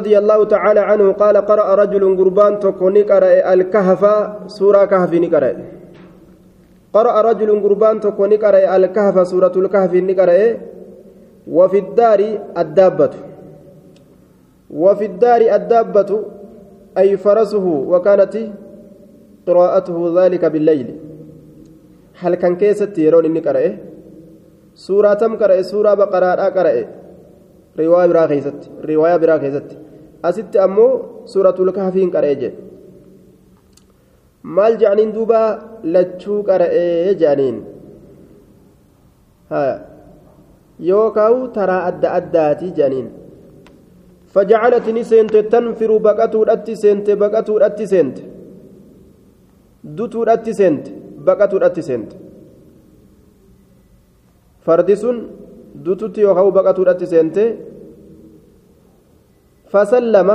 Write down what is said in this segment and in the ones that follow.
رضي الله تعالى عنه قال قرأ رجل قربان تكوني قرأ الكهف سورة كهف نقرأ. قرأ رجل قربان تكوني قرأ الكهف سورة الكهف نقرأ. وفي الدار الدابة. وفي الدار الدابة أي فرسه وكانت قراءته ذلك بالليل. هل كان كيست يرون إني قرأ سورة تم قرأ سورة بقرة قرأ. رواية برا كيست رواية برا كيست asitti ammoo suuratul kahfiin qara'ee jedhe maal jedhaniin duuba lachuu qara'ee jedhaniin yookaan taraa adda addaati jedhaniin فجعلت نسنت تنفر بقتودatti seente baqatuudhatti seente dutuudhatti seente baqatuudhatti seente fardi sun dututti yookaan baqatuudhatti seente فسلم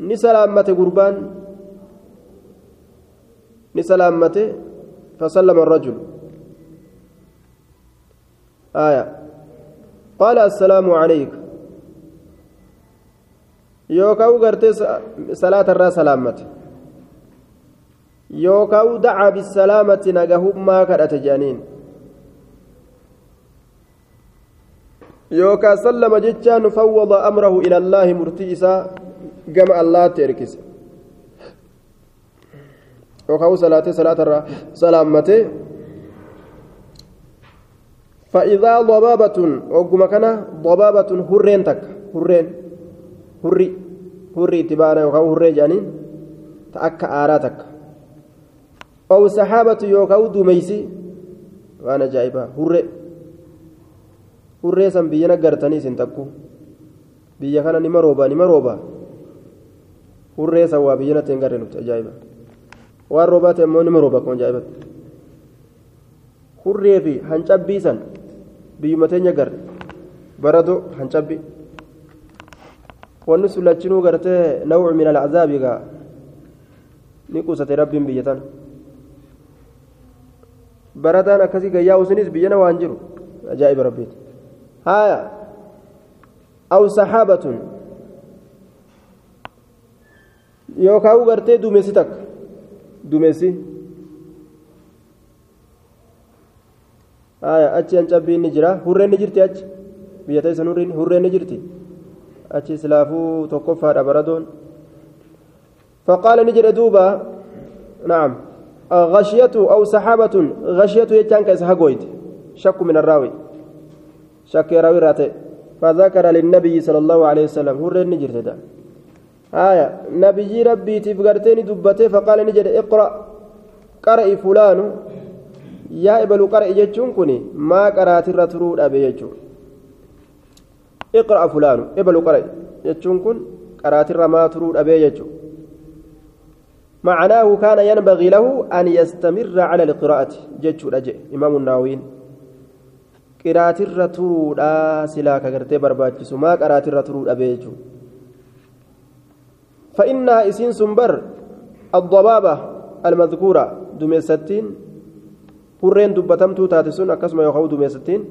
نسلامته قربان نسلامته فسلم الرجل. آية. قال السلام عليك. يوكاو غرتي صلاة الرا سلامته يوكاو دعا بالسلامة نجاهم ما كرت جانين. Yookaan sallama jechaan fawwada amrahu ila allaahi murtii isaa gama allaatti erkise yookaan salaatee salaatarraa salaammatee فإذا ضبابة وقم كان ضبابة هرين تك هرين هري هري تبانا يوكاو هري جانين تأكا آراتك أو سحابة يوكاو دوميسي وأنا جايبها هري hurree san biyya naggartanii isin takku biyya kana nima rooba nima rooba hurree san waa biyya natti hin garre nuti ajaa'iba waan roobaate immoo nima rooba akkuma ajaa'ibatti hurree fi hancabbii san biyyuma teenya garre barado hancabbii wanni sun lachinuu gartee nawcu min alcazaabi gaa ni qusate rabbiin biyya tana baradaan akkasii gayyaa usinis biyyana waan jiru ajaa'iba rabbiiti هايا أو سحابة يوكاو غرتي دوميسي تك دوميسي هايا أتشي أنشابين نجرا هورين نجرتي أتش بيتي سنورين هورين نجرتي أتشي سلافو توقفها أبردون فقال نجر دوبا نعم غشيته أو سحابة غشيته يتشان كيسها قويت شك من الراوي shakkee raawwii irraa ta'e alehi wasalam hurreen ni jirte da haya nabiyyi rabbiitiif gartee ni dubbatee faqaala ni jedhe iqra qara'i fulaanu yaa ibalu qara'i jechuun kun maa qaraatirra turuu dhabe jechuu iqra'a fulaanu ibalu qara'i jechuun kun qaraatirra maa turuu dhabee jechuu معناه كان ينبغي له أن يستمر على القراءة جتشو أجئ إمام الناوين qiraatirra turuudha silaa ka gartee barbaachisu. Maa qaraatirra turuudha beechu? فإنها إسين سنبر الضبابة المذكورة دميستين هرين دبتمتو تاتسون أكسما يخو دميستين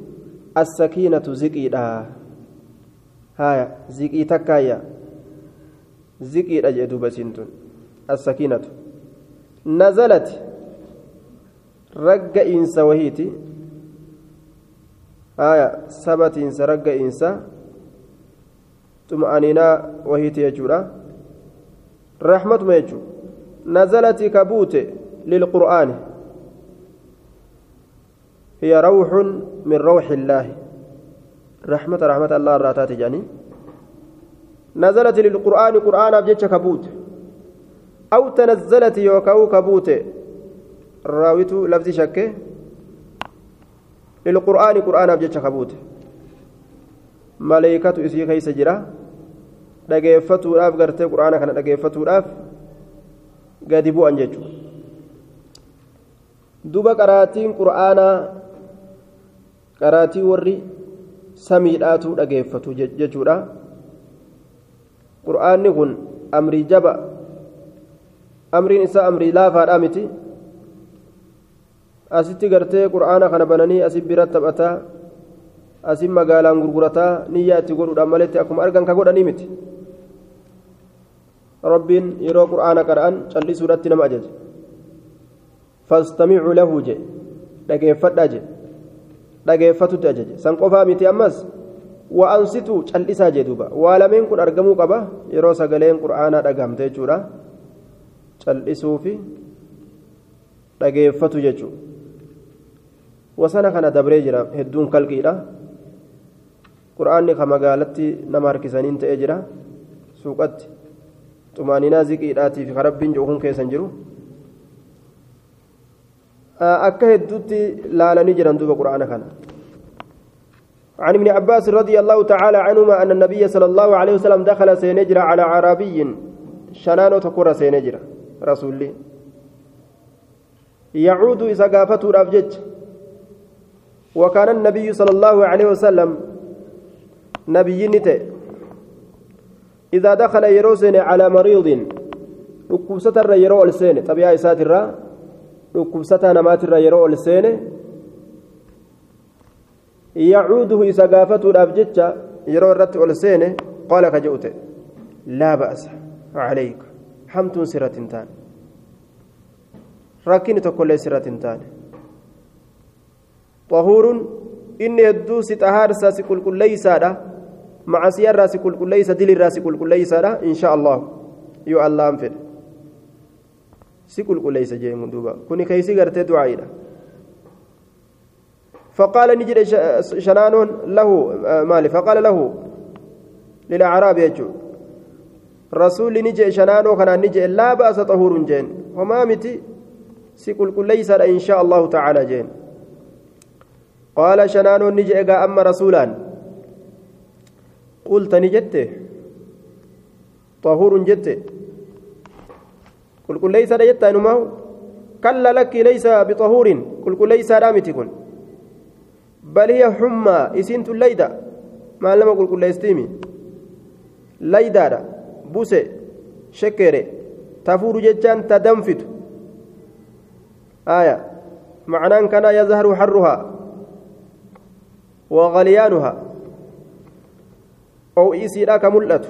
السكينة زكيدا هايا زكي تكايا زكي أجئ دبسنتون السكينة نزلت رق إنس وهيتي آية سبت إنس رق إنس طمأنينة وهيتي يجورا رحمة ما يجو نزلت كبوت للقرآن هي روح من روح الله رحمة رحمة الله الراتات جاني نزلت للقرآن قرآن بجتش كبوت أو تنزلت يوكاو كبوت راويت لفظ شكه للقرآن قرآن بجتش كبوت ملائكة إسي كيس جرا dhageeffatuudhaaf gartee quraana kana dhageeffatuudhaaf gadi bu'an jechuudha duba qaraatiin quraanaa qaraatii warri samiidhaatu dhageeffatu jechuudha quraanni kun amrii jaba amriin isaa amrii laafaadhaa miti asitti gartee quraana kana bananii asin bira taphataa asin magaalaan gurgurataa niyyaa itti godhuudhaan maletti akkuma argan ka godhanii miti. Rabbiin yeroo qur'aana qara'an callisuudhatti nama ajaje. Fastamicuu lahu je dhageeffadhaa je dhageeffatutti ajaje. San qofaa miti ammas wa'ansituu cal'isaa jee duuba. Waa lameen kun argamuu qaba yeroo sagaleen qur'aanaa dhagahamte jechuudha. Cal'isuu fi dhageeffatu jechuudha wasana kana dabree jira hedduun kalqiidha qur'aanni ka magaalatti nama harkisaniin ta'ee jira suuqatti xumaaninaa ziqiidhaatiif ka rabbiin jedhu keessan jiru akka hedduutti laalanii jiran duuba qur'aana kana عن ابن عباس رضي الله تعالى عنهما أن النبي صلى الله عليه وسلم دخل سينجر على عربي شنانو تكور سينجر رسول الله يعود إذا قافته الأفجج وكان النبي صلى الله عليه وسلم نبي نته. إذا دخل يروسن على مريض ركوبسة يرو ألسين. طبيعة ساتر ركوبسة نمات يرو ألسين. يعوده قافته الأفجج يرو الرت ألسين. قال كجؤت لا بأس. عليك. حمت سرة تان. ركين تقول سرة تان. طهور إني الدوس طهار ساسي كل كل ليسا معصية راسي كل ليس دل راسي كل ليس إن شاء الله. يو الله أنفد. سكل كل ليس جاي من دوبا. كوني كيسي قرتي دعائنا فقال نجد شنان له مالي. فقال له للأعراب يجو رسول نجي شنانو كان نجي لا بأس طهور جين. وما متي سكل كل ليس إن شاء الله تعالى جين. قال شنان نجي أما رسولان. قلت نجت. طهور جت. قل قل ليس جت أنماه كلا لك ليس بطهور. قل قل ليس رامتكن بل هي حمى إسنت الليدة. ما لم قل قل ليستيمي. ليدة بوسي شكري تفور جتان تدنفت. آية. معناه كان يظهر حرها. وغليانها أو إسيرا كملت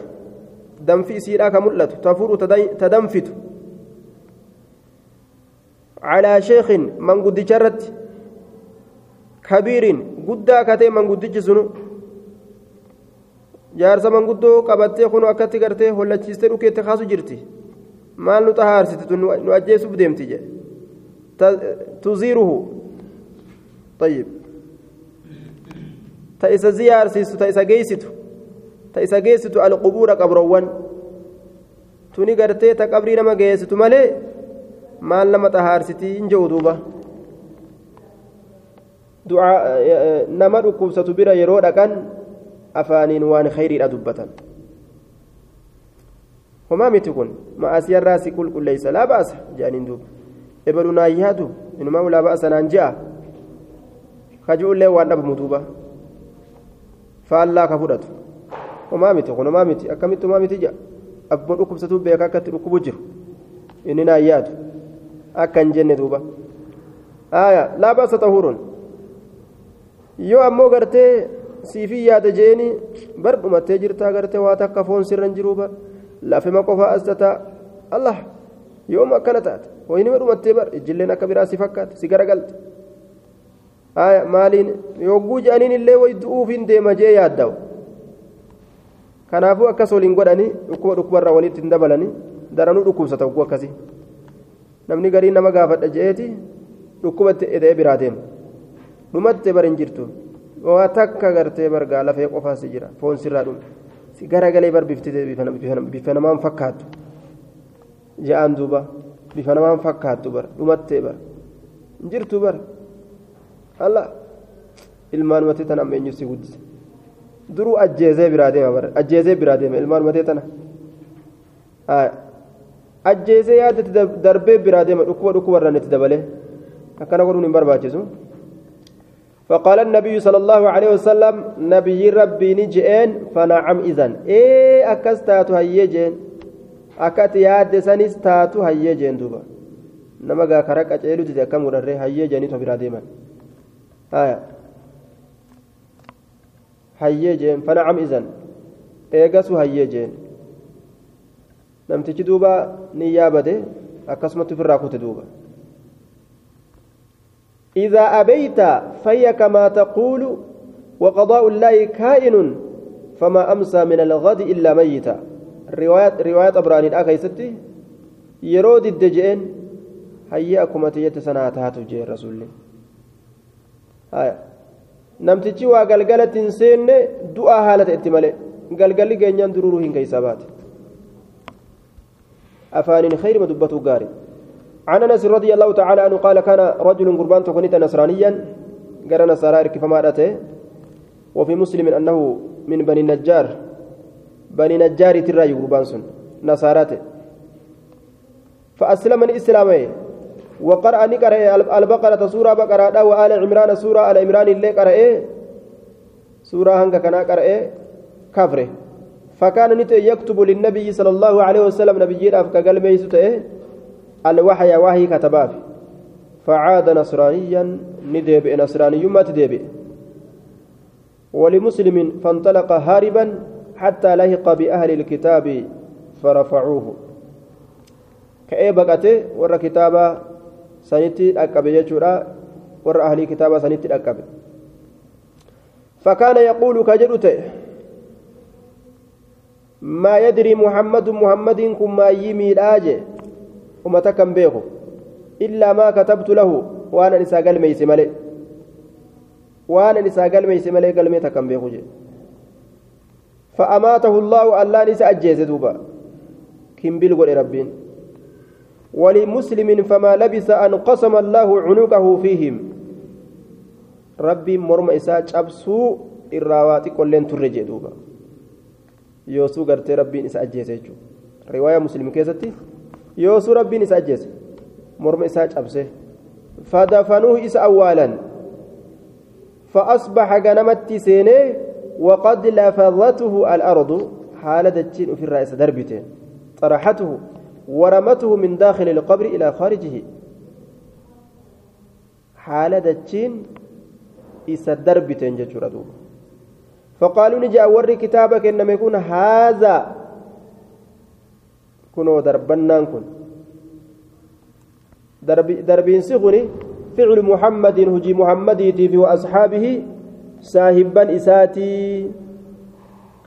دنفي إسيرا كملت تفور تدنفت على شيخ من قد جرت كبير قد كتي من قد جسنو jaarsa manguddoo qabattee kun akkatti gartee hollachiistee dhukeette kaasu jirti maal nu xahaarsite nu ajjeesuuf deemti jedhe tuziiruhu طيب isa ziyaarsiistu ta isa geeysitu ta isa geessitu alqubuura qabroowwan tuni gartee ta qabrii nama geessitu malee maal nama xahaarsitii hin jehu duuba nama dhukkubsatu bira yeroo dhaqan afaaniin waan khayriidha dubbatan homaa miti kun ma'asiyarraa si qulqulleeysa laa ba'asa jedhaniin duuba ebalu naan yaadu inumaa laa ba'asa naan je'a kaju'ullee waan dhabamu duuba faallaa ka fudhatu homaa miti kun homaa miti akkamitti homaa miti jedha abbuma dhukkubsatuu beeka akkatti dhukkubu jiru inni naan yaadu akka hin jenne duuba aya laa ba'asa tahuurun yoo ammoo gartee siifii yaada jeeni bar dhumattee jirtaa gartee waa takka foon sirra hin jiruu bar lafema qofaa astataa allah yooma akkana taate waynima dhumattee bar ijilleen akka biraa si fakkaate si garagalte maaliin? Yogguu je'aniin illee way du'uufin deema jee yaaddaa'u kanaafuu akkas waliin godhanii dhukkuba dhukkubarraa walitti hin dabalanii daranuu dhukkubsata ogguu akkasii. Namni garii nama gaafadha je'eeti dhukkuba eda'ee biraa deema dhumattee bar hin jirtu. Waa takka gartee bargaa lafee qofaa si jira foon sirraa dhume. Garagalee bar bifa namaan fakkaattu. Je'aan duuba bifa namaan fakkaattu bar dhumattee bar hin jirtu bar alla ilmaan matee tana amma eenyu si guddise duruu ajjeesee biraa deema bar ajjeesee biraa deema ilmaan matee tana ajjeesee yaadatti darbee biraa deema dhukkuba dhukkubarraan itti dabalee akkana godhuun hin barbaachisu. فقال النبي صلى الله عليه وسلم نبي ربي نجئين فنعم إذن إيه أكستاتو هيجين أكت ياد سنس تاتو هيجين دوبا نما غا كرك أجيلو دي أكم ورره هيجين تبرا ديما آية. هيجين. فنعم إذن. إيغسو هيجين. namtichi duuba ni yaabade akkasumatti ofirraa kute duuba إذا أبيت فهي كما تقول وقضاء الله كائن فما أمسى من الغد إلا ميتا. رواية رواية أبراني الأخيستي يرود الدجين هيا أكما تيت سناتات جي الله namtichi waa galgalatti hin seenne du'aa haala ta'etti malee galgalli geenyaan dururuu hin keeysaa baate. Afaaniin khayri dubbatuu gaarii عن انس رضي الله تعالى عنه قال كان رجل قربان تكونيت نصرانيا قال نصارى فما وفي مسلم انه من بني النجار بني نجار تراي قربان سن نصارات فاسلم الاسلامي وقرأ نقرأ البقرة سورة بقرة وآل عمران سورة آل عمران اللي قرأ سورة هنك كان قرأ كفره فكان نت يكتب للنبي صلى الله عليه وسلم نبي أفكا قال ميسوته الوحي وحي كتباه فعاد نصرانيا ندب نصراني ما تدب ولمسلم فانطلق هاربا حتى لهق بأهل الكتاب فرفعوه. كأي بقته ور كتابة sanitti dhaqqabe jechuudha. Warra ahlii kitaabaa sanitti dhaqqabe. فكان يقول كجرت ما يدري محمد محمد كما يميل آجي وما تكن بيخو إلا ما كتبت له وأنا نساء قلمي سمالي وأنا نساء قلمي سمالي قلمي تكن بيخو جي فأماته الله الله نساء أجيز دوبا كم بلغو ربين ولمسلم فما لبث أن قسم الله عنقه فيهم. ربي مرم إساء شابسو الراواتي كلين ترجي دوبا. يوسو قرتي ربي إساء أجيسي رواية مسلم كيستي؟ يوسو ربي إساء أجيسي مرم إساء شابسي فدفنوه إساء أولا. فأصبح غنمت سيني وقد لفظته الأرض. حالة الجين في الرئيس دربتين طرحته. ورمته من داخل القبر إلى خارجه. حال دجين إسا دربتين جتشورا دوبا فقالوا نجا ور كتابك إنما يكون هذا. كنوا دربنان كن درب دربين سغني فعل محمد هجي محمد في وأصحابه ساهبا إساتي.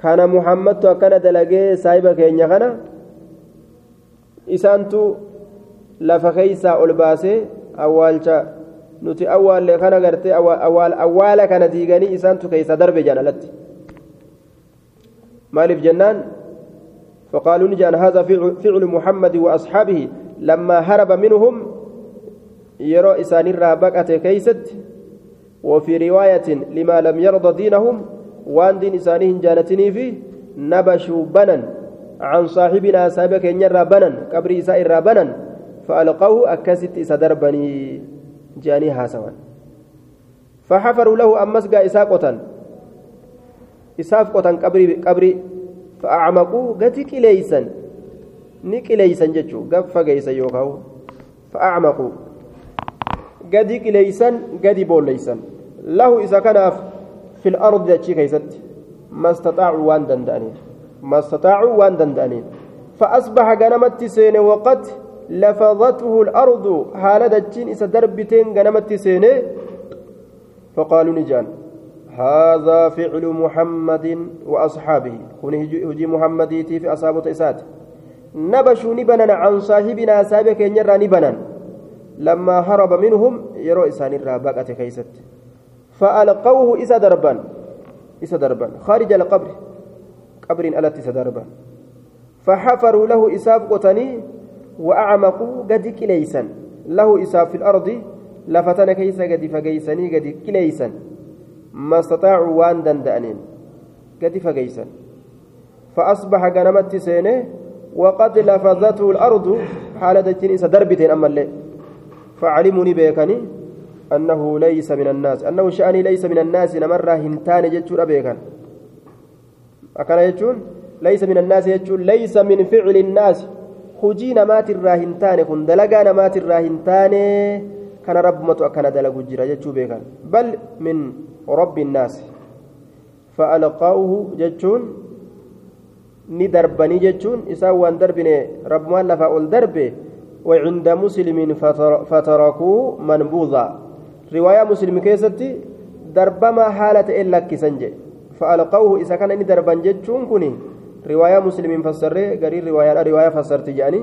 كان محمد كان دلقي سايبك إن يغنى isaantu lafa keeysaa ol baasee awwaalcha nuti awwaalle kana gartee awwaala kana diiganii isaantu keeysa darbe jedhan alatti maaliif jennaan فقالوا نجان هذا فعل محمد وأصحابه لما هرب منهم يرى إسان الرابقة كيست وفي رواية لما لم يرضى دينهم وان دين إسانهم جانتني فيه نبشوا بنا عن صاحبنا سابق ينرى بنا قبر إساء بنا فألقوه أكست إسا دربني جاني هاسوا فحفروا له أمس قا إساء قطن إساف قطن قبري قبري فأعمقوا قد كليسا نكليسا جتشو قف فقيسا يوكاو فأعمقوا. قد كليسا قد بوليسا له إذا كان في الأرض جتشي كيست ما استطاعوا وان دندانين ما استطاعوا وان دندانين. فأصبح غنمت سين وقد لفظته الأرض حال دجين إسا دربتين غنمت سين. فقالوا نجان هذا فعل محمد وأصحابه. كن هجي محمد في أصحابه إسات نبشوا نبنا عن صاحبنا سابق ينرى نبنا. لما هرب منهم يرو إسان الرابقة كيست فألقوه إسا دربا إسا دربا. خارج القبر. قبر ألت إسا دربا فحفروا له إساف قتني وأعمقوا قد كليسا له إساف في الأرض لفتن كيس قد فقيسني قد كليسا ما استطاعوا وان دندأنين قد فقيسا فأصبح غنمت سينه وقد لفظته الأرض حال دجين إسا دربتين أما الليل. فعلموني بيكني أنه ليس من الناس. أنه شأني ليس من الناس نمر هنتان جتشور بيكن. أكن يجون ليس من الناس يجون ليس من فعل الناس hujii namaatirraa hin taane kun dalagaa namaatirraa hin taane kana rabbumatu akkana dalagu jira jechuu beekan bal min rabbi innaasi fa'alqaa'uhu jechuun ni darbanii jechuun isaan waan darbine rabbumaan lafaa ol darbe وعند مسلم فتركوا منبوذا رواية مسلم كيستي دربما حالة إلا كسنجي فألقوه إذا كان إني دربان جتشون كوني. رواية مسلم فسر قرير رواية رواية فسرت جاني.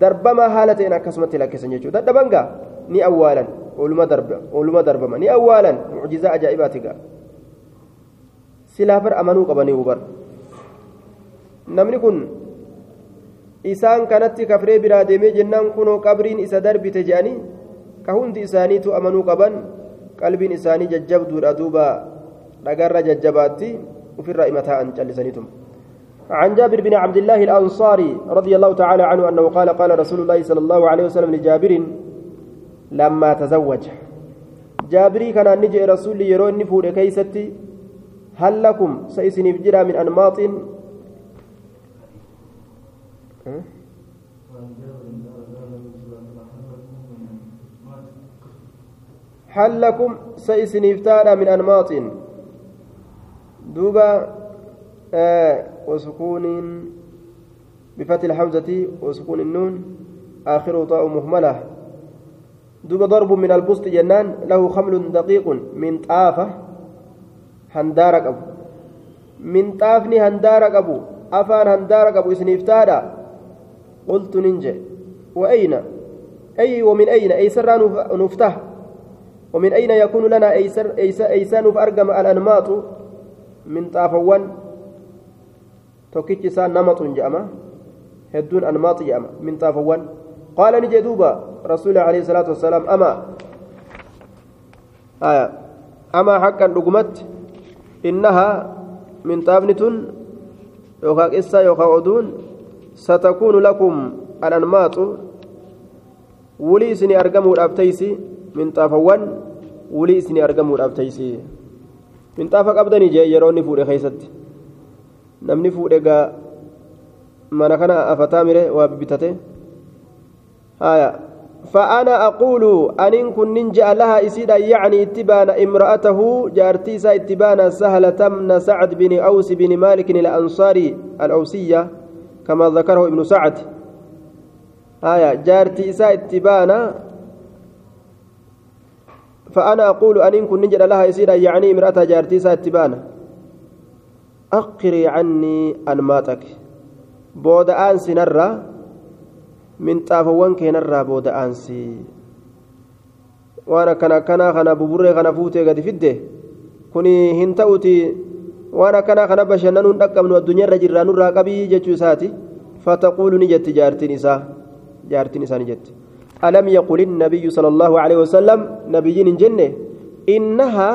دربما حالة إن كسمت لك سنجي دربانغا ني أولا. أولما درب أولما دربما ني أولا. معجزة أجائباتك سلافر أمنوا قبني وبر. namni kun isaan kanatti kafree biraa deemee jennaan kunoo qabriin isa darbite jedhanii ka hundi isaaniitu amanuu qaban qalbiin isaanii jajjabduudha duuba dhagarra jajjabaatti ofirraa imataa'an callisaniitum. عن جابر بن عبد الله الأنصاري رضي الله تعالى عنه أنه قال قال رسول الله صلى الله عليه وسلم لجابر لما تزوج. جابري كان نجي رسول يرون نفور كيستي هل لكم؟ سيسني بجرى من أنماط. هل لكم؟ سيسنيفتانا من أنماط. دوبا آه وسكون بفتح الحمزة وسكون النون آخره طاء مهملة. دوبا ضرب من البسط جنان له خمل دقيق من طافة هندارك أبو من طافني هندارك أبو أفان هندارك أبو إسنيفتانا قلت ننجي وأين؟ أي ومن أين؟ أي سر نفتح. ومن أين يكون لنا؟ أيسر أيسان فأرقم الأنماط؟ توكيتش سان نمط جأما. هدون أنماط جأما. من طافوان. قال نجي دوبا رسول عليه الصلاة والسلام أما. آية. أما حقا رقمت إنها من طافنة يوكا قصة يوكا عدون. ستكون لكم الأنماط ولي سني أرقموا الأبتيسي. minxaafawwan wulii isinii argamuudhaaf taysii minxaafa qabdanii jee yeroo inni fuudhe keeysatti namni fuudhe gaa mana kana afataa mire waa bibitate haya فأنا أقول أن كن ننجأ لها إسيدا يعني اتبان امرأته جارتيسا اتبان سهلة من سعد بن أوس بن مالك الأنصاري الأوسية كما ذكره ابن سعد آية جارتيسا اتبان فأنا أقول أن كن نجد لها يسير يعني امرأة جارتي ساتبانا أقري عني أنماتك بود أنسي نرى. من طافوان كنرى بود أنسي. وأنا كنا كنا كنا ببري كنا فوتي قد فده كوني هنتأتي وأنا كنا كنا بشنن دقمن الدنيا رجل نرى قبي جتشو ساتي. فتقول نجت جارتي نساء. جارتي نساء نجت. ألم يقل النبي صلى الله عليه وسلم نبيين جنة إنها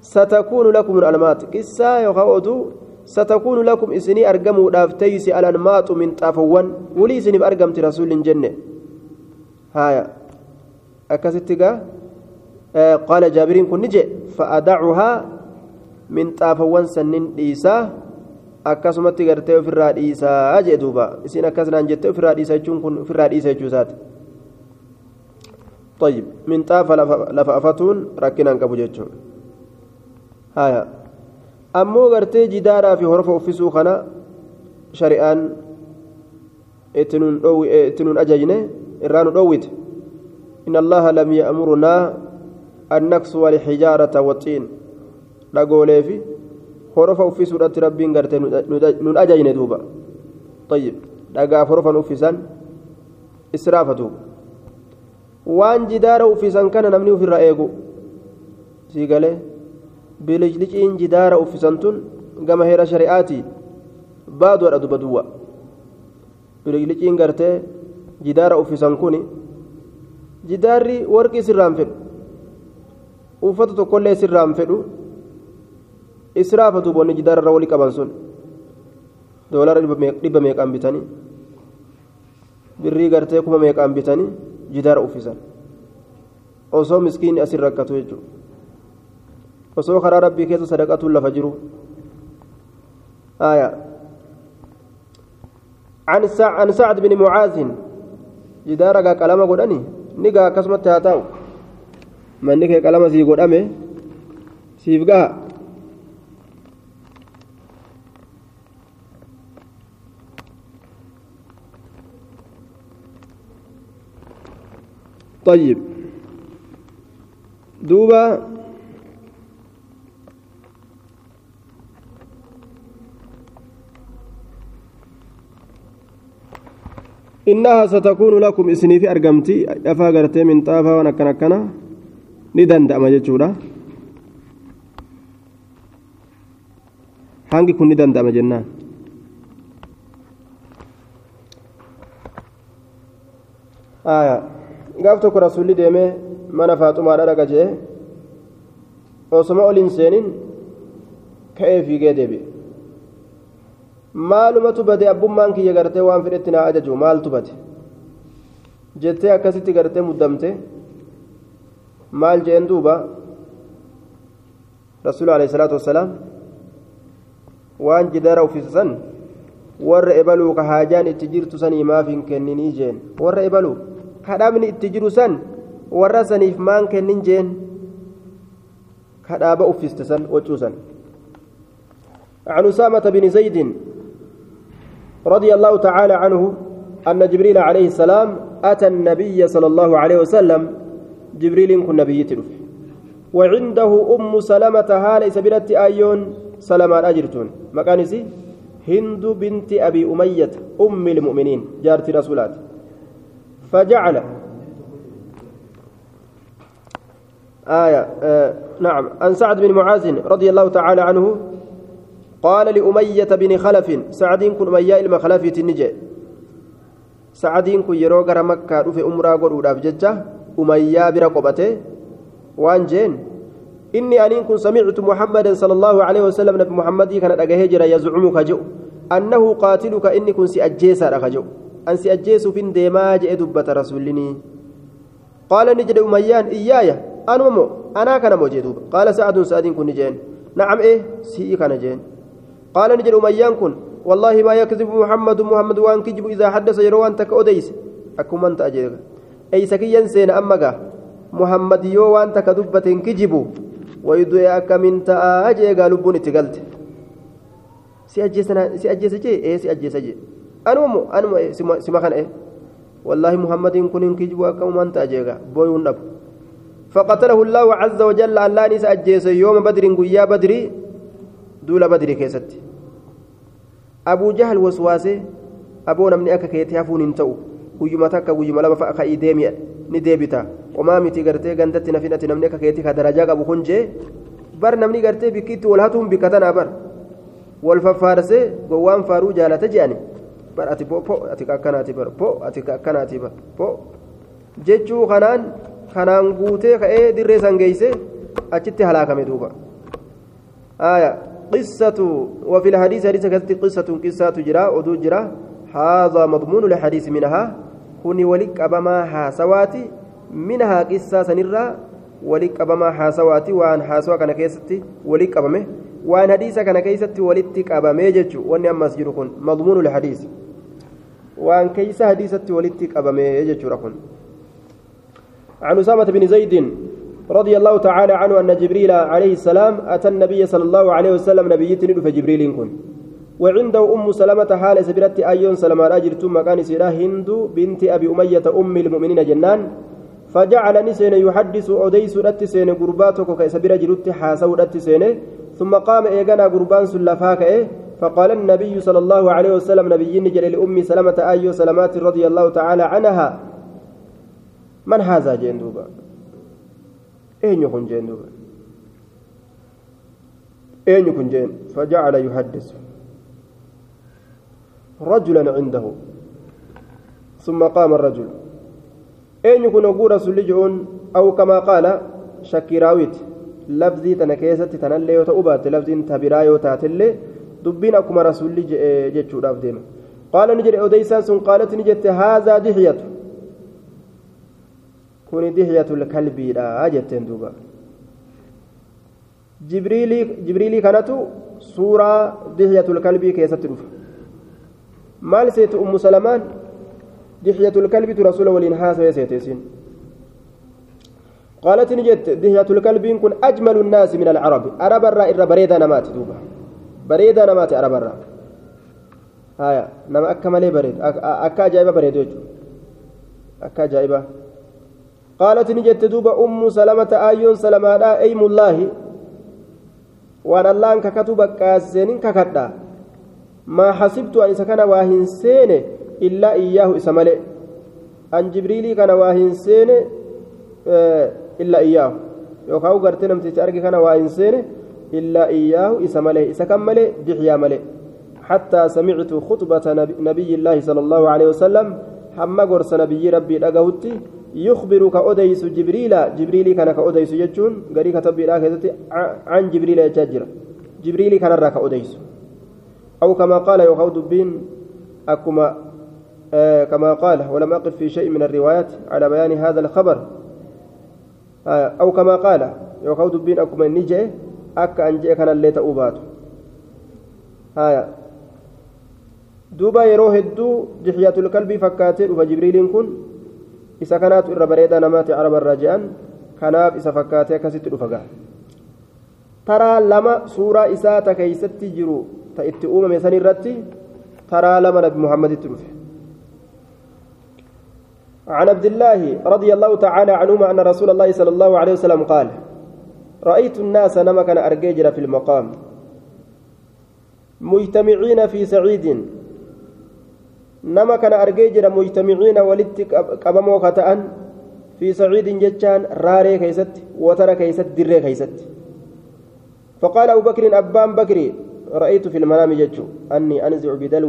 ستكون لكم الألمات. كسا يخوض ستكون لكم إسني أرقموا دافتيس الألمات من طافوان ولي إسني بأرقمت رسول جنة. هايا. أكستقى آه قال جابرين كن نجي فأدعها من طافوان سنين إيساه akkasumatti gartee ofirraa dhiisaa jee duuba. Isin akkasnaan jettee ofirraa dhiisa jechuun kun ofirraa dhiisa jechuu isaati. طيب من طاف لف أفتون ركنا قبو جتشون هايا أمو غرتي جدارا في حرف أفسو خنا شريان اتنون أو اتنون أججنة إران أويت إن الله لم يأمرنا أن نكسو الحجارة والطين لقولي في horofa uffisuudhatti rabbiin garte nun ajajne duuba طيب dhagaaf horofan uffisan israafa duuba waan jidaara uffisan kana namni ofirra eegu sii galee bilijliciin jidaara uffisan tun gama heera shari'aatii baaduudha duba duwwa bilijliciin gartee jidaara uffisan kun jidaarri warqii sirraan fedhu uffata tokkollee sirraan fedhu israafa duuboonni jidaararra walii qaban sun doolara dhibba meeqaan bitanii birrii gartee kuma meeqaan bitanii jidaara uffisan osoo miskiinni asin rakkatu jechuudha osoo karaa rabbii keessa sadaqatuun lafa jiru آية عن عن سعد بن معاذ جدارك كلام قدني نيجا كسمت هاتاو من نيجا كلام سي قدامه سيفقا طيب. دوبا إنها ستكون لكم إسني في أرقمتي أفا قرتي من طافا ونكنا كنا ندن دأما جتشورا. hangi kun ni danda'ama jennaan gaaf tokko rasuulli deemee mana faaxumaadha dhaqa jee osoma ol hin seenin ka'ee fiigee deebi'e maalumatu bade abbummaan kiyya gartee waan fedhetti naa ajaju maaltu bade jettee akkasitti gartee muddamte maal jeen duuba rasuul alayhi salaatu wassalaam waan jidara uffisisan warra ebaluu ka haajaan itti jirtu sanii maaf hin kenninii jeen warra ebaluu kadhabni itti jiru san warra saniif maan kennin jeen kadhaaba uffiste san wacuu san. عن أسامة بن زيد رضي الله تعالى عنه أن جبريل عليه السلام أتى النبي صلى الله عليه وسلم. جبريل كن نبي تلف وعنده أم سلمة هالي سبيلة آيون سلمان أجرتون. مكانسي هند بنت أبي أمية أم المؤمنين جارة رسولات. فجعل. آية آه نعم. عن سعد بن معاذ رضي الله تعالى عنه قال لأمية بن خلف سعد كن أمية المخلف النجي سعد كن يروغر مكة رفي أمرا قرود أفججة أمية برقبته وان جين إني أن كن سمعت محمدا صلى الله عليه وسلم نبي محمد كان أجهجر يزعم كجو أنه قاتلك إني كن سأجيس أخجو أن سأجيس في ديما جئ دبة رسولني. قال نجد أميان إياي أنا مو أنا كان موجود قال سعد سعد كن جين. نعم إيه سي كان جين. قال نجد أميان كن. والله ما يكذب محمد محمد وان كجب إذا حدث يروان تك أديس. أكو من تأجيك أي سكيا سين أمك محمد يو وان تك دبة كجبو ويدوي أكمن تأجي قالوا بني تقلت si ajjeese jee ee si ajjeese jee anuma anuma sima kan ee muhammadiin kun hin kijibu akkamumaan ta'a jeega booyuun dhabu فقتله الله عز وجل الله نسى أجيس يوم بدر قيا بدري دول بدري كيست أبو جهل وسواسي أبو نمني أكا كيتي هفون انتو ويما لما فأخا إيديمي نديبتا وما متي قرتي قندت نفينة نمني أكا كيتي كدرجاك أبو خنجي بر نمني قرتي بكيت ولهتهم بكتنا بر والففارسي قوان فارو جالة جاني بر أتي بو بو أتي كأكناتي بر بو أتي كأكناتي بر بو جيتشو خنان kanaan guutee ka'ee dirree san geeyse achitti halaakame duuba. Aya qissatu وفي الحديث حديث كذلك قصة قصة جرا ودو جرا هذا مضمون الحديث منها كوني ولك أبما حاسواتي منها قصة سنرا ولك أبما حاسواتي وان حاسوا كان كيستي ولك أبمه وان حديث كان كيستي ولتك أبمه جتشو وان أمس جركن مضمون الحديث وان كيس حديثتي ولتك أبمه جتشو ركن عن أسامة بن زيد رضي الله تعالى عنه أن جبريل عليه السلام أتى النبي صلى الله عليه وسلم نبيتني فجبريل كن. وعنده أم سلمة حال سبرت أيون سلمة أجر ثم كان سيرا هند بنت أبي أمية أم المؤمنين جنان. فجعل نسين يحدث أديس رتسين قرباتك كيسبر جرت حاسو رتسين ثم قام إيغانا قربان سلفاك إيه. فقال النبي صلى الله عليه وسلم نبي جل لأم سلمة أيو سلمات رضي الله تعالى عنها. من هذا جين دوبا أين يكون جين دوبا أين يكون جين فجعل يحدث رجلا عنده. ثم قام الرجل. أين يكون أقول رسول أو كما قال شكراويت لفظي تنكيسة تنلي وتأبات لفظي تبرايو تاتلي دبين أكما رسول جيتشو دافدين قال نجري أوديسان سن قالت نجت هذا دحيته kuni dihyatul kalbiidha jetteen duuba jibriilii kanatu suuraa dihyatul kalbii keessatti dhufa maal seetu ummu salamaan dihyatul kalbitu rasuula waliin haasawee seeteesin قالت نجت دهية الكلب كن أجمل الناس من العرب عرب الرا إر بريدة نمات دوبا بريدة نمات عرب الرا هايا نما أكمل بريد أكا جايبة بريد أكا جايبة قالت نجت دوب أم سلمة آيون سلمة أيم الله وأن الله ككتب كاسين ككدا ما حسبت أن سكن واهن سين إلا إياه إسمالي أن جبريلي كان واهن سين إلا إياه يوكاو غرتي نمتي أرجي كان واهن سين إلا إياه إسمالي إسكملي دحيا ملي حتى سمعت خطبة نبي الله صلى الله عليه وسلم حما قرص نبي ربي لقهتي يخبر كأوديس جبريل جبريل كان كأوديس يجون قري كتب عن جبريل يجاجر جبريل كان راك أوديس أو كما قال يخوض بين أكما آه كما قال ولم أقف في شيء من الروايات على بيان هذا الخبر. آه أو كما قال يخوض بين أكما نجي أك أنجي كان اللي تأوبات آه duuba yeroo hedduu dixyatul qalbii fakkaatee dhufa jibriiliin kun isa kanaatu irra bareedaa namaati arabarraa je'an kanaaf isa fakkaatee akkasitti dhufa ga'a taraa lama suuraa isaa ta keeysatti jiru ta itti uumame san irratti taraa lama nabi muhammaditti dhufe عن عبد الله رضي الله تعالى عنهما أن رسول الله صلى الله عليه وسلم قال رأيت الناس نما كان أرجيجر في المقام. مجتمعين في سعيد. argee jira mujtamiciina walitti qabamoo ka ta'an fi saciidin jechaan raaree keeysatti watara keeysatti dirree keeysatti فقال أبو بكر أبان بكري رأيت في المنام جتشو. أني أنزع بدلو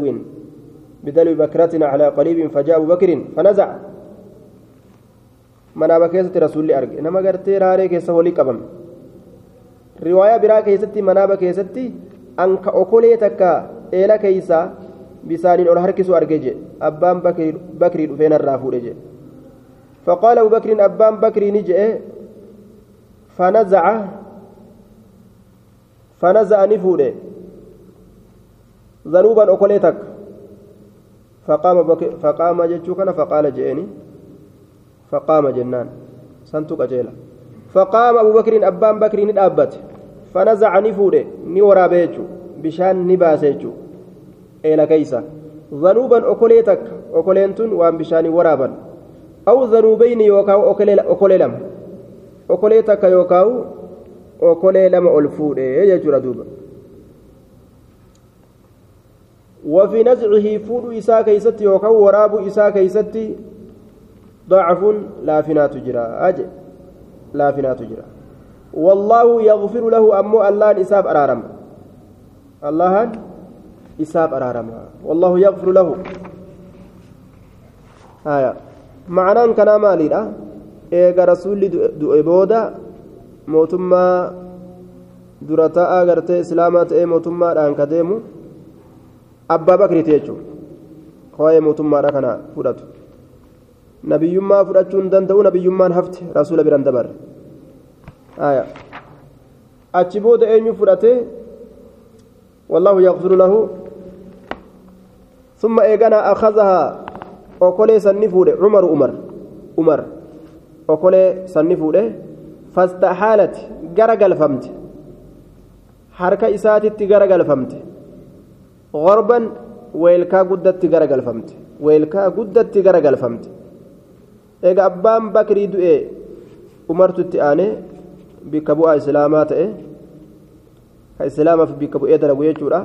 بدلو بكرة على قريب فجاء أبو بكر فنزع. منام كيسة رسول الله أرجع. إنما قرتي راري كيسة ولي قبم رواية برا كيسة منام كيسة أنك أكولي تكا إلى كيسة bisaaniin ol harkisu arge je abbaan bakrii dhufeen irraa fuudhe je فقال أبو بكر أبان بكر نجئ فنزع فنزع نفوده ذنوبا أكلتك فقام بك فقام جتشوكنا فقال جئني فقام جنان سنتك أجيلا فقام أبو بكر أبان بكر ندابت فنزع نفوده نورا بيجو بشان نباسيجو tun waan bishaanii waraaban aw dhanuubayni yookaan okolee lama okolee takka yookaan okolee lama ol fuudhee jechuudha duuba وفي نزعه فود إساء كيست يوكو وراب إساء كيست ضعف لا فينا تجرى أج لا فينا تجرى والله يغفر له أمو الله إساف أرارم الله إساف أرارم والله يغفر له آية معنى كان مالي إيغا رسول دؤبودا موتما durataa agartee islaamaa ta'ee mootummaadhaan ka deemu abbaa bakriiti jechuun. Waa'ee mootummaadha kana fudhatu. Nabiyyummaa fudhachuu hin danda'u nabiyyummaan hafte rasuula biran dabarre achi booda eenyu fudhate wallahu yaqfiru lahu ثم إيغانا أخذها أوكولي سنفوده عمر عمر عمر أوكولي سنفوده فاستحالت غرقل فمت harka isaatitti garagalfamte gorban weelkaa guddatti garagalfamte weelkaa guddatti garagalfamte eega abbaan bakrii du'e umartu itti aanee bikka bu'aa islaamaa ta'e ka islaamaaf bikka bu'ee dalagu jechuudha.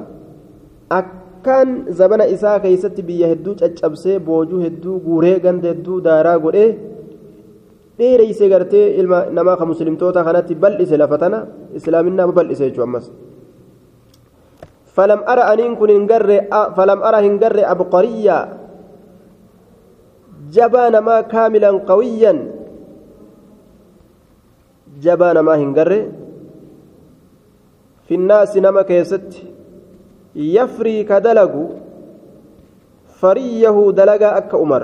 Akkaan zabana isaa keessatti biyya hedduu caccabsee boojuu hedduu guuree ganda hedduu daaraa godhee dheereysee gartee ilma namaa ka muslimtoota kanatti bal'ise lafa tana islaaminaa bal'ise jechuu ammas. Falam ara aniin kun hin garre falam ara hin garre abqariyyaa جبان ما كاملا قويا. جبان ما هنجر في الناس نما كيست. يفري كدلق فريه دلق أك أمر.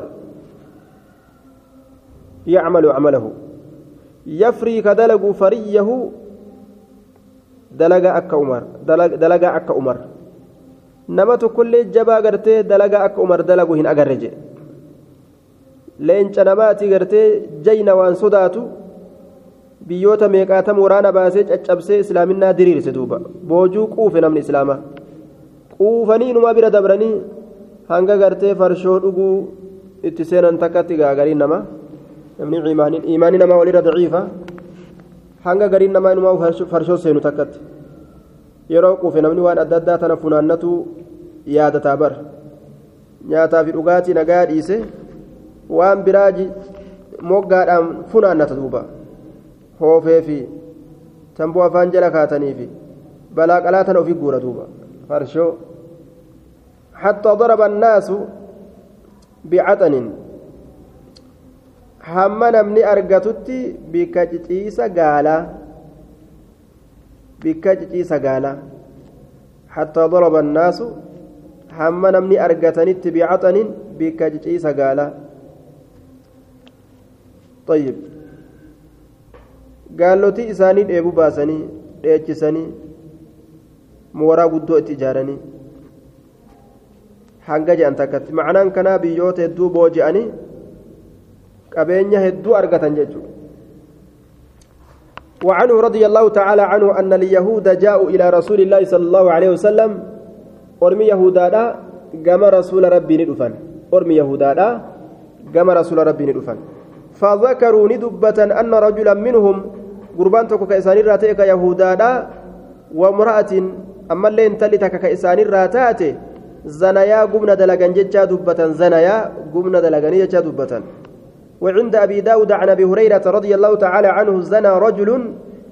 يعمل عمله. يفري كدلق فريه akka umar dalagaa akka umar nama tokkollee jabaa gartee dalagaa akka umar dalagu hin agarre je leenca namaati gartee jayna waan sodaatu biyyoota meeqaatam waraana baasee caccabsee islaaminaa diriirse duuba boojuu quufe namni islaamaa quufanii numa bira dabranii hanga gartee farshoo dhuguu itti seenan takkatti gaagariin nama namni imaanii namaa walirra daciifa hanga gariin namaa inumaa farshoo seenu takkatti yeroo quufe namni waan adda addaa tana funaannatu yaadataa bar nyaataa fi dhugaatii nagaa dhiise waan biraa moggaadhaan funaannata duuba hoofee fi tamboo afaan jala kaatanii fi balaa qalaa tana ofii guura duuba farshoo حتى ضرب الناس بعطن hamma namni argatutti bikka ciciisa gaalaa bikka ciciisa gaalaa hattaa daraba annaasu hamma namni argatanitti bicaxanin bikka ciciisa gaalaa طيب gaallotii isaanii dheebuu baasanii dheechisanii mooraa guddoo itti ijaaranii hanga jedhan takkatti macnaan kanaa biyyoota hedduu booji'anii qabeenya hedduu argatan jechuudha وعنه رضي الله تعالى عنه أن اليهود جاءوا إلى رسول الله صلى الله عليه وسلم أرمي يهودا قام رسول ربي ندفن أرمي يهودا قام رسول ربي ندفن فذكروا ندبة أن رجلا منهم قربان تكو كإسان الراتيك يهودا وامرأة أما اللي انتلتك كإسان الراتاتي زنايا قمنا دلقان جتشا دبة زنايا قمنا دلقان جتشا دبة. وعند أبي داود عن أبي هريرة رضي الله تعالى عنه زنى رجل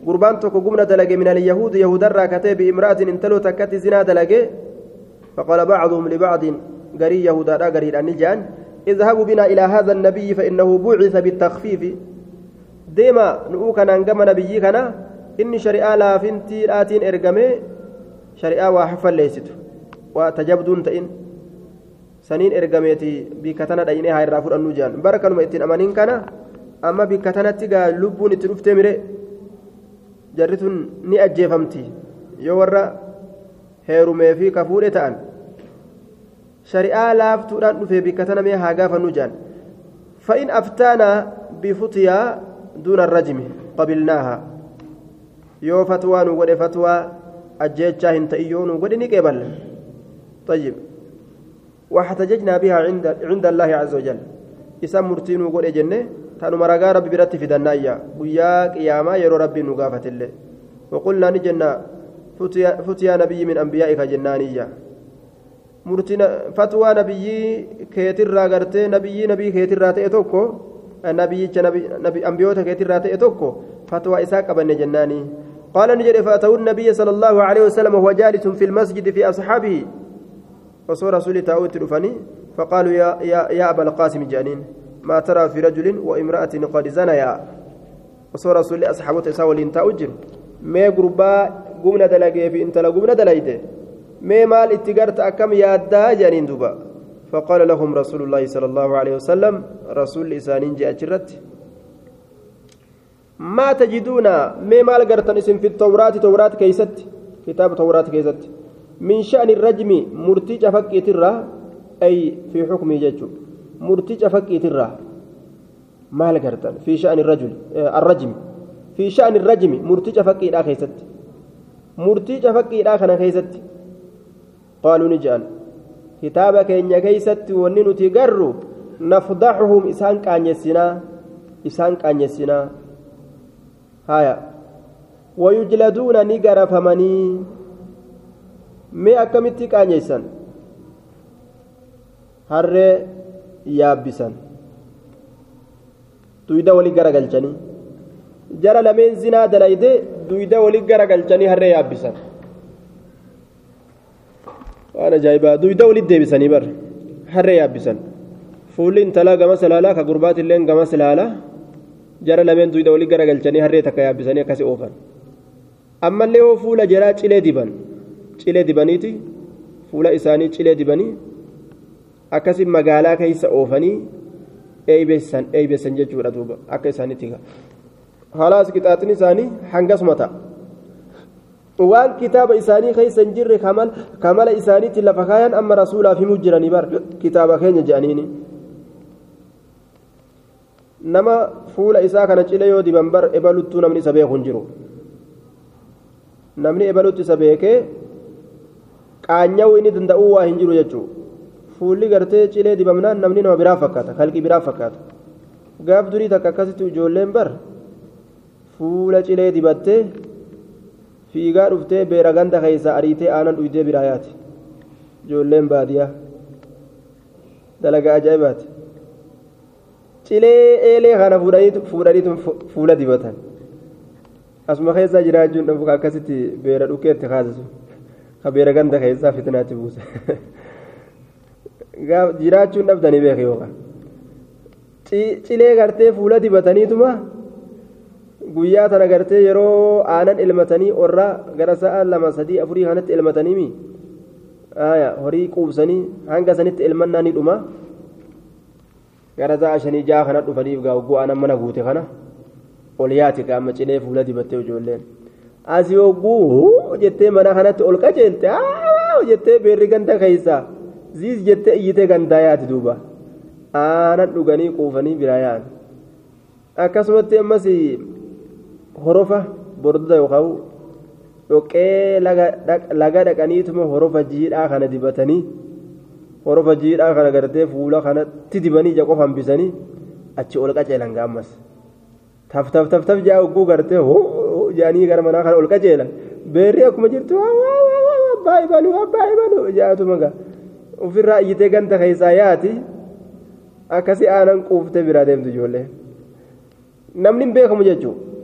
قربان تكو قمنا دلق من اليهود يهود الراكتي بإمرأة انتلو تكت زنا دلق فقال بعضهم لبعض قري يهود قري النجان اذهبوا بنا إلى هذا النبي فإنه بعث بالتخفيف ديما نؤوك ننقم نبيي كان إني شريعة لا فنتي آتين إرقمي شريعة وحفل ليست وتجبدون تئن ergameeti bikka tana dhayinee haa irraa fudhannu jedhan bara kanuma ittiin amaniin kana amma bikka tanatti gaa lubbuun itti dhuftee mire jarri tun ni ajjeefamti yoo warra heerumee fi kafuudhe ta'an shari'aa laaftuudhaan dhufee bikka tana mee haa gaafannu jedhan fa'in aftaanaa bifutiyaa duuna rajimi qabilnaaha yoo fatwaa nu godhe fatwaa ajjeechaa hin ta'in yoo nu godhe ni qeeballa طيب واحتججنا بها عند عند الله عز وجل إسام مرتين وقول جنة تانو مرقا ربي برت في دنايا ويا قياما يرو ربي نقافة الله وقلنا نجنا فتيا, فتيا نبي من أنبيائك فتوى نبي كيتر راغرتي نبي نبي كيتر راتي توكو نبي نبي نبي أنبيوتا كيتر راتي توكو فتوى إساق بن جناني قال نجد فأتوا النبي صلى الله عليه وسلم وهو جالس في المسجد في أصحابه وصور رسول تاوت رفني فقالوا يا, يا, يا أبا القاسم جانين ما ترى في رجل وامرأة قد زنيا وصور رسول أصحابه تساولين تاوجر ما قربا قمنا دلقي في انت قمنا دلقيته ما مال اتقرت أكم يادا جانين دوبا. فقال لهم رسول الله صلى الله عليه وسلم رسول لسانين جاء ما تجدون ما مال قرتن اسم في التوراة توراة كيست كتاب توراة كيست. من شأن الرجم مرتي فكي ترى أي في حكم ججو مرتي فكي ترى ما لقرتن في شأن الرجل الرجم. في شأن الرجم مرتي فكي لا خيست مرتي قالوا نجان كتابك إن كيست ونن تقروا نفضحهم إسان كان يسنا إسان كان يسنا هايا ويجلدون نقر فمني mee akkamitti qaanyeessan harree yaabbisan duyda walii garagalchanii jara lameen zinaa dalayde duyda walii garagalchanii harree yaabbisan waan ajaa'ibaa duyda walitti deebisanii bar harree yaabbisan fuulli intalaa gamas ilaalaa ka gurbaatillee gamas ilaalaa jara lameen duyda walii garagalchanii harree takka yaabbisanii akkasi oofan ammallee hoo fuula jaraa cilee diban cilee dibaniiti fuula isaanii cilee dibanii akkasi magaalaa keessa oofanii eeybeessan eeybeessan jechuudha duuba akka isaaniitti halaas qixaaxin isaanii hangasuma ta'a waan kitaaba isaanii keessa hin jirre kamala isaaniitti lafa kaayan amma rasuulaaf himuu jiranii bar kitaaba keenya jedhaniini nama fuula isaa kana cilee yoo diban bar ebaluttuu namni isa beeku hin jiru namni ebalutti isa beekee qaanya'uu inni danda'uu waa hin jiru jechuudha fuulli gartee cilee dibamnaan namni nama biraa fakkaata kalqii biraa fakkaata gaaf durii takka akkasitti ijoolleen bar fuula cilee dibattee fiigaa dhuftee beera ganda keessa ariitee aanan dhuydee biraa yaati ijoolleen baadiyaa dalagaa ajaa'ibaati cilee eelee kana fuudhaniitu fuula dibatan asuma keessa jiraachuun dhabu akkasitti beera dhukeetti kaasisu ka beera ganda keessaa fitnaatti buuse jiraachuun dhabdanii beeke yookaan cilee gartee fuula dibataniituma guyyaa tana gartee yeroo aanan ilmatanii orraa gara sa'a lama sadii afurii kanatti ilmataniimi horii quubsanii hanga sanitti ilmannaa ni dhuma gara sa'a shanii ja'a kana dhufaniif gaa ogguu aanan mana guute kana ol yaati qaama cilee fuula dibattee ijoolleen asii ogguu jettee mana kanatti ol qajeelte jettee beerri ganda keessaa ziis jettee iyyitee gandaa yaati duuba aanan dhuganii quufanii biraa yaa'an akkasumatti ammas horofa bordoda yookaan dhoqqee laga dhaqaniituma horofa jiidhaa kana dibatanii horofa jiidhaa kana gartee fuula kanatti dibanii ija qofa hambisanii achi ol qaceelan gaammas. Taf taf taf taf jaa ogguu gartee hoo jaanii gara manaa kana ol qaceelan. Beerri akkuma jirtu abbaa ibanuu abbaa ibanuu jaatuma gaa. Ofirraa iyyitee ganda keessaa yaati akkasii aanan quuftee biraa deemtu ijoollee. Namni hin beekamu jechuudha.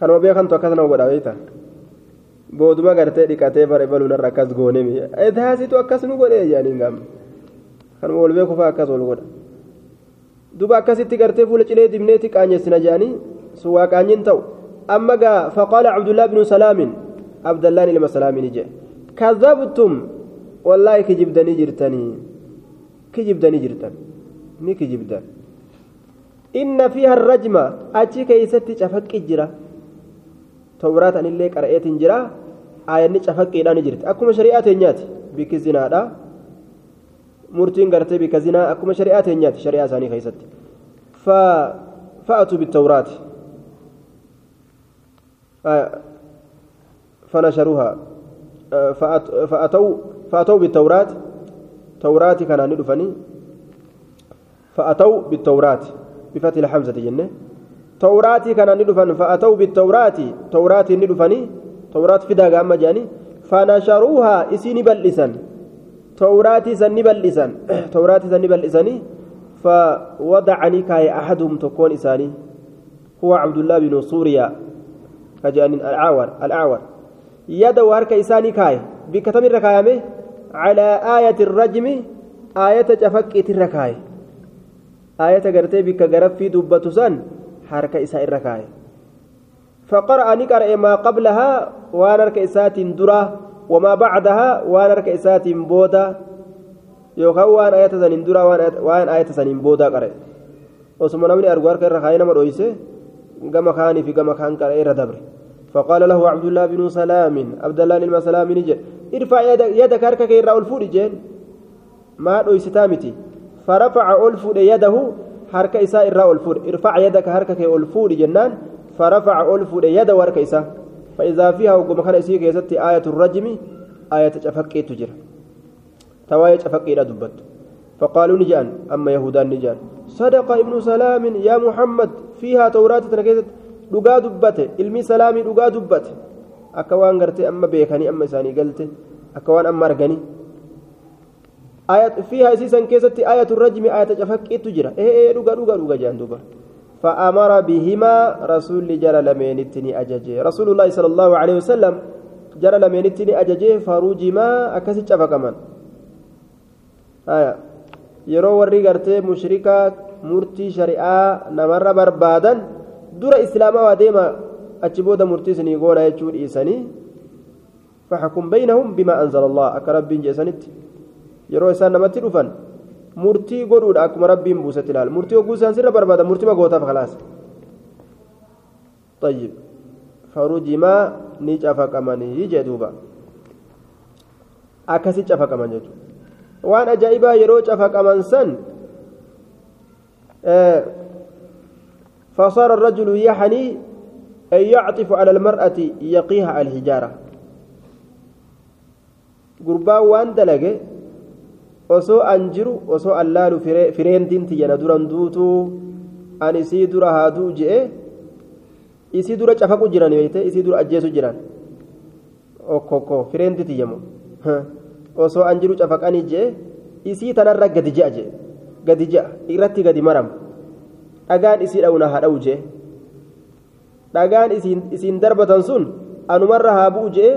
Kanuma beekantu akkas nama godha beekta booduma gartee dhiqatee bara baluun irra akkas goonemi taasitu akkas nu godhe jaaniin gaama kanuma wal beeku fa'aa akkas wal godha duba akkasitti gartee fuula cilee dibneeti qaanyessina jaanii sun waa qaanyin ta'u amma gaa faqaala cabdullaa binu salaamin abdallaan ilma salaamiin ije kadhabtum wallaahi kijibdanii jirtanii kijibdanii jirtan ni kijibdan inna fiiha arrajma achi keeysatti cafaqqi jira tawraat anillee qara'eetiin jira aayanni cafaqqiidhaan jirti akkuma shari'aa teenyaati bikki zinaadha murtiin gartee bikka zinaa akkuma shari'aa teenyaati shari'aa isaanii keessatti fa'atu bitawraati فنشروها فأتوا فأتوا بالتوراة توراة كان ندفني فأتوا بالتوراة بفتح الحمزة جنة توراة كان ندفن فأتوا بالتوراة توراة ندفني توراة فدا قام جاني فنشروها إسيني بلسن. توراة سني بلسن. توراة سني بلسني فوضعني كاي أحدهم تكون إساني هو عبد الله بن سوريا كجان الأعور الأعور. يد وارك إساني كاي بكتم الركايمه على آية الرجم آية جفكة الركاي آية قرتي بك غرفي دبة سن حركة إساء الركاي فقرأ نقرأ ما قبلها وانرك إسات درة وما بعدها وانرك إسات بودا saniin dura waan ayata saniin boodaa qare. Osuma namni argu harka irra kaayee nama dhoyse gama kaanii fi gama kaan qaree irra dabre. فقال له عبد الله بن سلام عبد الله بن سلام نجد ارفع يدك هركك إرى ألفود جين ما دويستامتي فرفع ألفود يده حركة إساء إرى ألفود ارفع يدك هركك ألفود جنان فرفع ألفود يد ورك إساء فإذا فيها وقم كان إسيك يزتي آية الرجم آية تفكي تجر توايج أفكي دبت فقالوا نجان أما يهودان نجان صدق ابن سلام يا محمد فيها توراة dubbate ilmi salaamii dhugaa dubbate. Akka waan gartee amma beekanii amma isaanii galte akka waan amma arganii. Isiisan keessatti ayatu rajmi ayata cafaqqiittu jira ee dhuga dhuga dhuga jaan duba فأمر بهما رسول جرى لمينتني أججي رسول الله صلى الله عليه وسلم جرى لمينتني أججي فرجما أكسي كمان آية يرو ورّي غرتي مشركة مرتي شريعة نمر بربادا dura islaamaa waa deema achi booda murtii isinii goona jechuu dhiisanii faxkum baynahum bimaa anzala allah akka rabbiin jeesanitti yeroo isaan namatti dhufan murtii godhuudha akkuma rabbiin buusetti ilaal murtii hogguu isaan sirra barbaada murtii magootaaf khalaas طيب فرجما ni cafaqamanii jee duuba akkasi cafaqaman jechuudha waan ajaa'ibaa yeroo cafaqaman san فصار الرجل يحني أن يعطف على المرأة يقيها الحجارة gurbaa waan dalage osoo an jiru osoo allaalu fireentiin tiyya na duran duutuu ani isii dura haaduu je'e isii dura cafaqu jiran beeyte isii dura ajjeesu jiran okkokko fireendi tiyyamu osoo an jiru cafaqanii je'e isii tanarra gadi je'a je'e gadi je'a irratti gadi maram dhagaan isii dha'una haa dha'u je'e dhagaan isiin darbatan sun anumarra haa bu'u je'e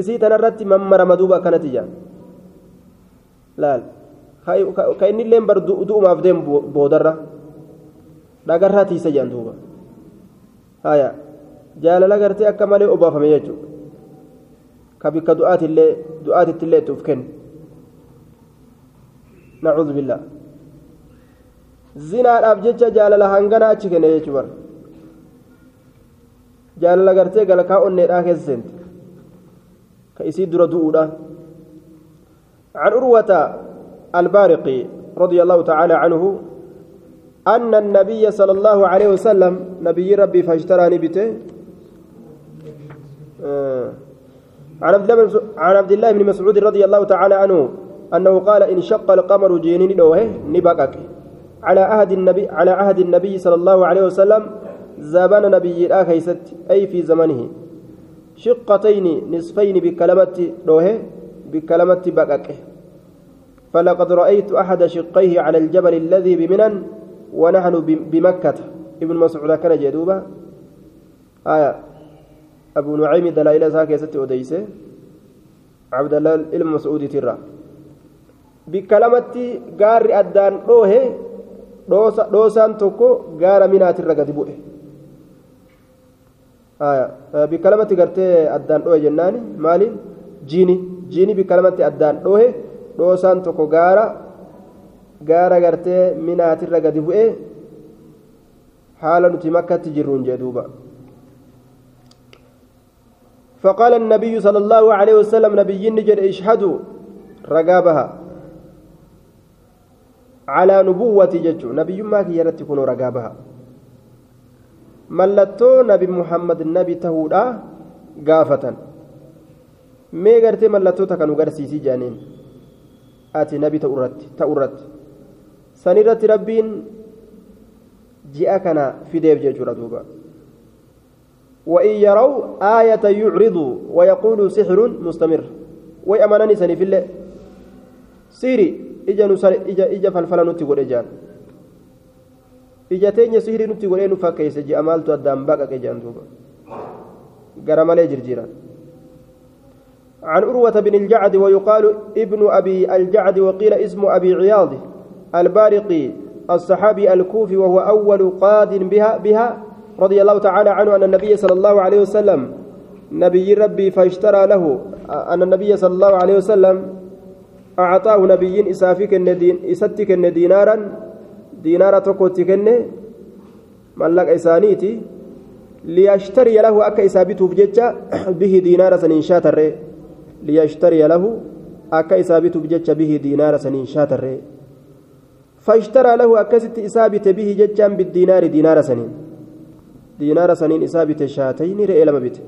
isii tanarratti mammarama duuba akkanatti jaa laal. Ka inni illee bar du'umaaf deemu boodarra. Dhagarraa tiisa jedhan duuba. Haya jaalala gartee akka malee obaafame jechuudha. Ka bikka du'aatillee du'aatittillee itti uf kennu nacuudhu billaa zinaadhaaf jecha jaalala hangana achi kenne jechuudha jaalala gartee galkaa onneedhaa keessa seente ka isii dura du'uudha عن أروة البارقي رضي الله تعالى عنه أن النبي صلى الله عليه وسلم نبي ربي فاشتراني بته آه عن عبد الله بن مسعود رضي الله تعالى عنه أنه قال إن شق القمر جينين دوه نبقك. على عهد النبي على عهد النبي صلى الله عليه وسلم زبان نبي الآخيست أي في زمنه. شقتين نصفين بكلمة دوه بكلمة بقك. فلقد رأيت أحد شقيه على الجبل الذي بمنن ونحن بمكة. ابن مسعود كان جدوبا. آية. أبو نعيم دلائل ساكي ستي أديسة عبد الله إلم مسعود ترى بكلمة قار أدان روه دوسان توكو منات الرقد بوئه آية. بكلمة قرتي أدان روه جناني. مالي جيني جيني بكلمة أدان روه دوسان توكو قارا gaara gartee minaatirra gadi bu'e haala nuti makkatti jirruun jee duuba. فقال النبي صلى الله عليه وسلم نبي نجد اشهدوا رقابها على نبوة ججو نبي ما كي يرد تكون رقابها ملتو نبي محمد النبي تهودا قافة مي قرتي ملتو تكنو قرسيسي جانين آتي نبي تأرت تأرت sanirratti rabbiin ji'a kana fideef jechuudha duuba. وإن يروا آية يعرضوا ويقولوا سحر مستمر ويأمنني سني في الله سيري إجا نسر إجا إجا فلفلا نتي قول إجان إجا تيني سيري نتي قول إنو فكيس جي أمالتو الدام باقا كيجان دوبا قرم لي جرجيران عن أروة بن الجعد ويقال ابن أبي الجعد وقيل اسم أبي عياض البارقي الصحابي الكوفي وهو أول قاد بها بها رضي الله تعالى عنه أن النبي صلى الله عليه وسلم نبي ربي فاشترى له أن النبي صلى الله عليه وسلم أعطاه نبي إسافك الندين إستك دينارا دينارا تقوتك ملك إسانيتي ليشتري له أكا إسابته بججة به دينار سنين شاتر. ليشتري له أكا إسابته بججة به دينار سنين شاتر فاشترى له أكست إسابة به ججا بالدينار دينار سنين. دينار سنين إسابة شاتين رئي لما بيت.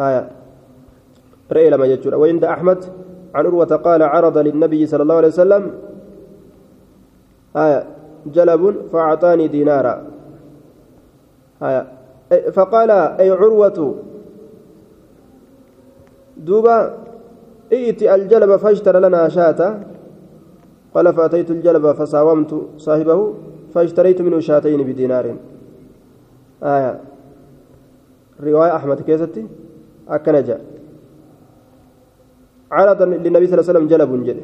آية. رئي لما يجور وعند أحمد عن أروة قال عرض للنبي صلى الله عليه وسلم. آية. جلب فأعطاني دينارا. آية. فقال أي عروة دوبا ائت الجلب فاشترى لنا شاة قال فأتيت الجلب فساومت صاحبه فاشتريت منه شاتين بدينار آية رواية أحمد كيستي أكنجا عرض للنبي صلى الله عليه وسلم جلب جل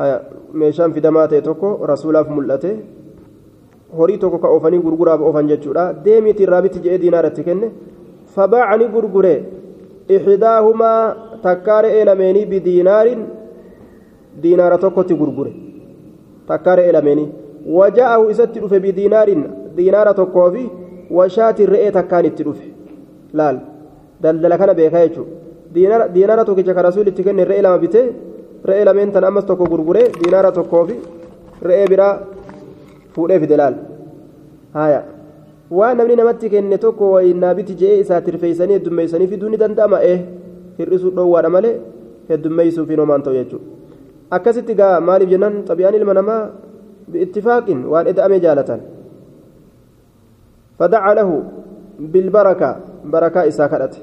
آية meeshaan fidamaa ta'e tokko rasuulaaf mul'ate horii tokko ka oofanii gurguraaf oofan jechuudha deemiiti irraa bitti jedhee diinaaratti kenne fabaacanii gurgure ixidaahumaa takkaa re'ee lameenii bidiinaarin diinaara tokkotti gurgure takkaa re'ee lameenii waja'ahu isatti dhufe bidiinaarin diinaara tokkoo fi washaatiin re'ee takkaan itti dhufe laal daldala kana beekaa jechuudha diinaara tokkicha ka rasuul itti kenne re'ee lama bitee re'ee lameen tan ammas tokko gurguree diinaara tokkoo fi re'ee biraa fuudhee fide laal haya waan namni namatti kenne tokko wayinnaa biti je'ee isaa tirfeeysanii heddummeeysanii fiduu ni danda'ama ee hir'isuu dhoowwaadha malee heddummeeysuuf hin homaan ta'u jechuudha akkasitti gaa maaliif jennaan xabiyaan ilma namaa biittifaaqin waan eda'ame jaalatan فدعا له بالبركة بركة إساكرت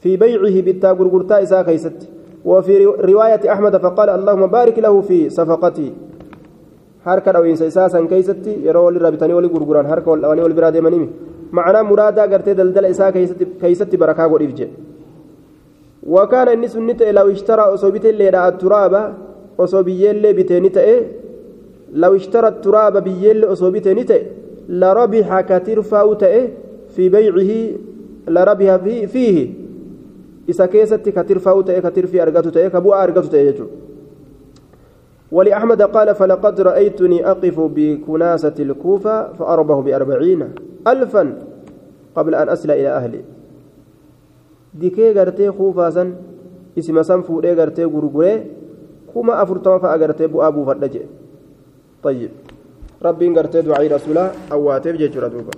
في بيعه بالتا غرغرتا إسا كيست وفي رواية أحمد فقال اللهم بارك له في صفقتي harka dhawiinsa isaa san keeysatti yeroo walirraa bitanii walii gurguran harka wal dhawanii wal biraa deemanimi macnaa muraadaa gartee daldala isaa keeysatti barakaa godhiif jedhe وكان إني سنة لو اشترى أصوبت الليلة التراب أصوب يلي بتنتئ لو اشترى التراب بيل أصوبت نتئ لربح كثير فاوتئ في بيعه لربح فيه, فيه إذا كيست كثير فاوتئ كثير في أرقته كبوء أرقته يجو ولأحمد قال فلقد رأيتني أقف بكناسة الكوفة فأربه بأربعين ألفا قبل أن أصل إلى أهلي. dikee gartee kuufaasan isima san fuudhee gartee gurguree kuma afurtama fa'a gartee bu'aa buufadha jedhe طيب. ربين قرتي دعاء رسولا أواتيف جيتشورا دوبا.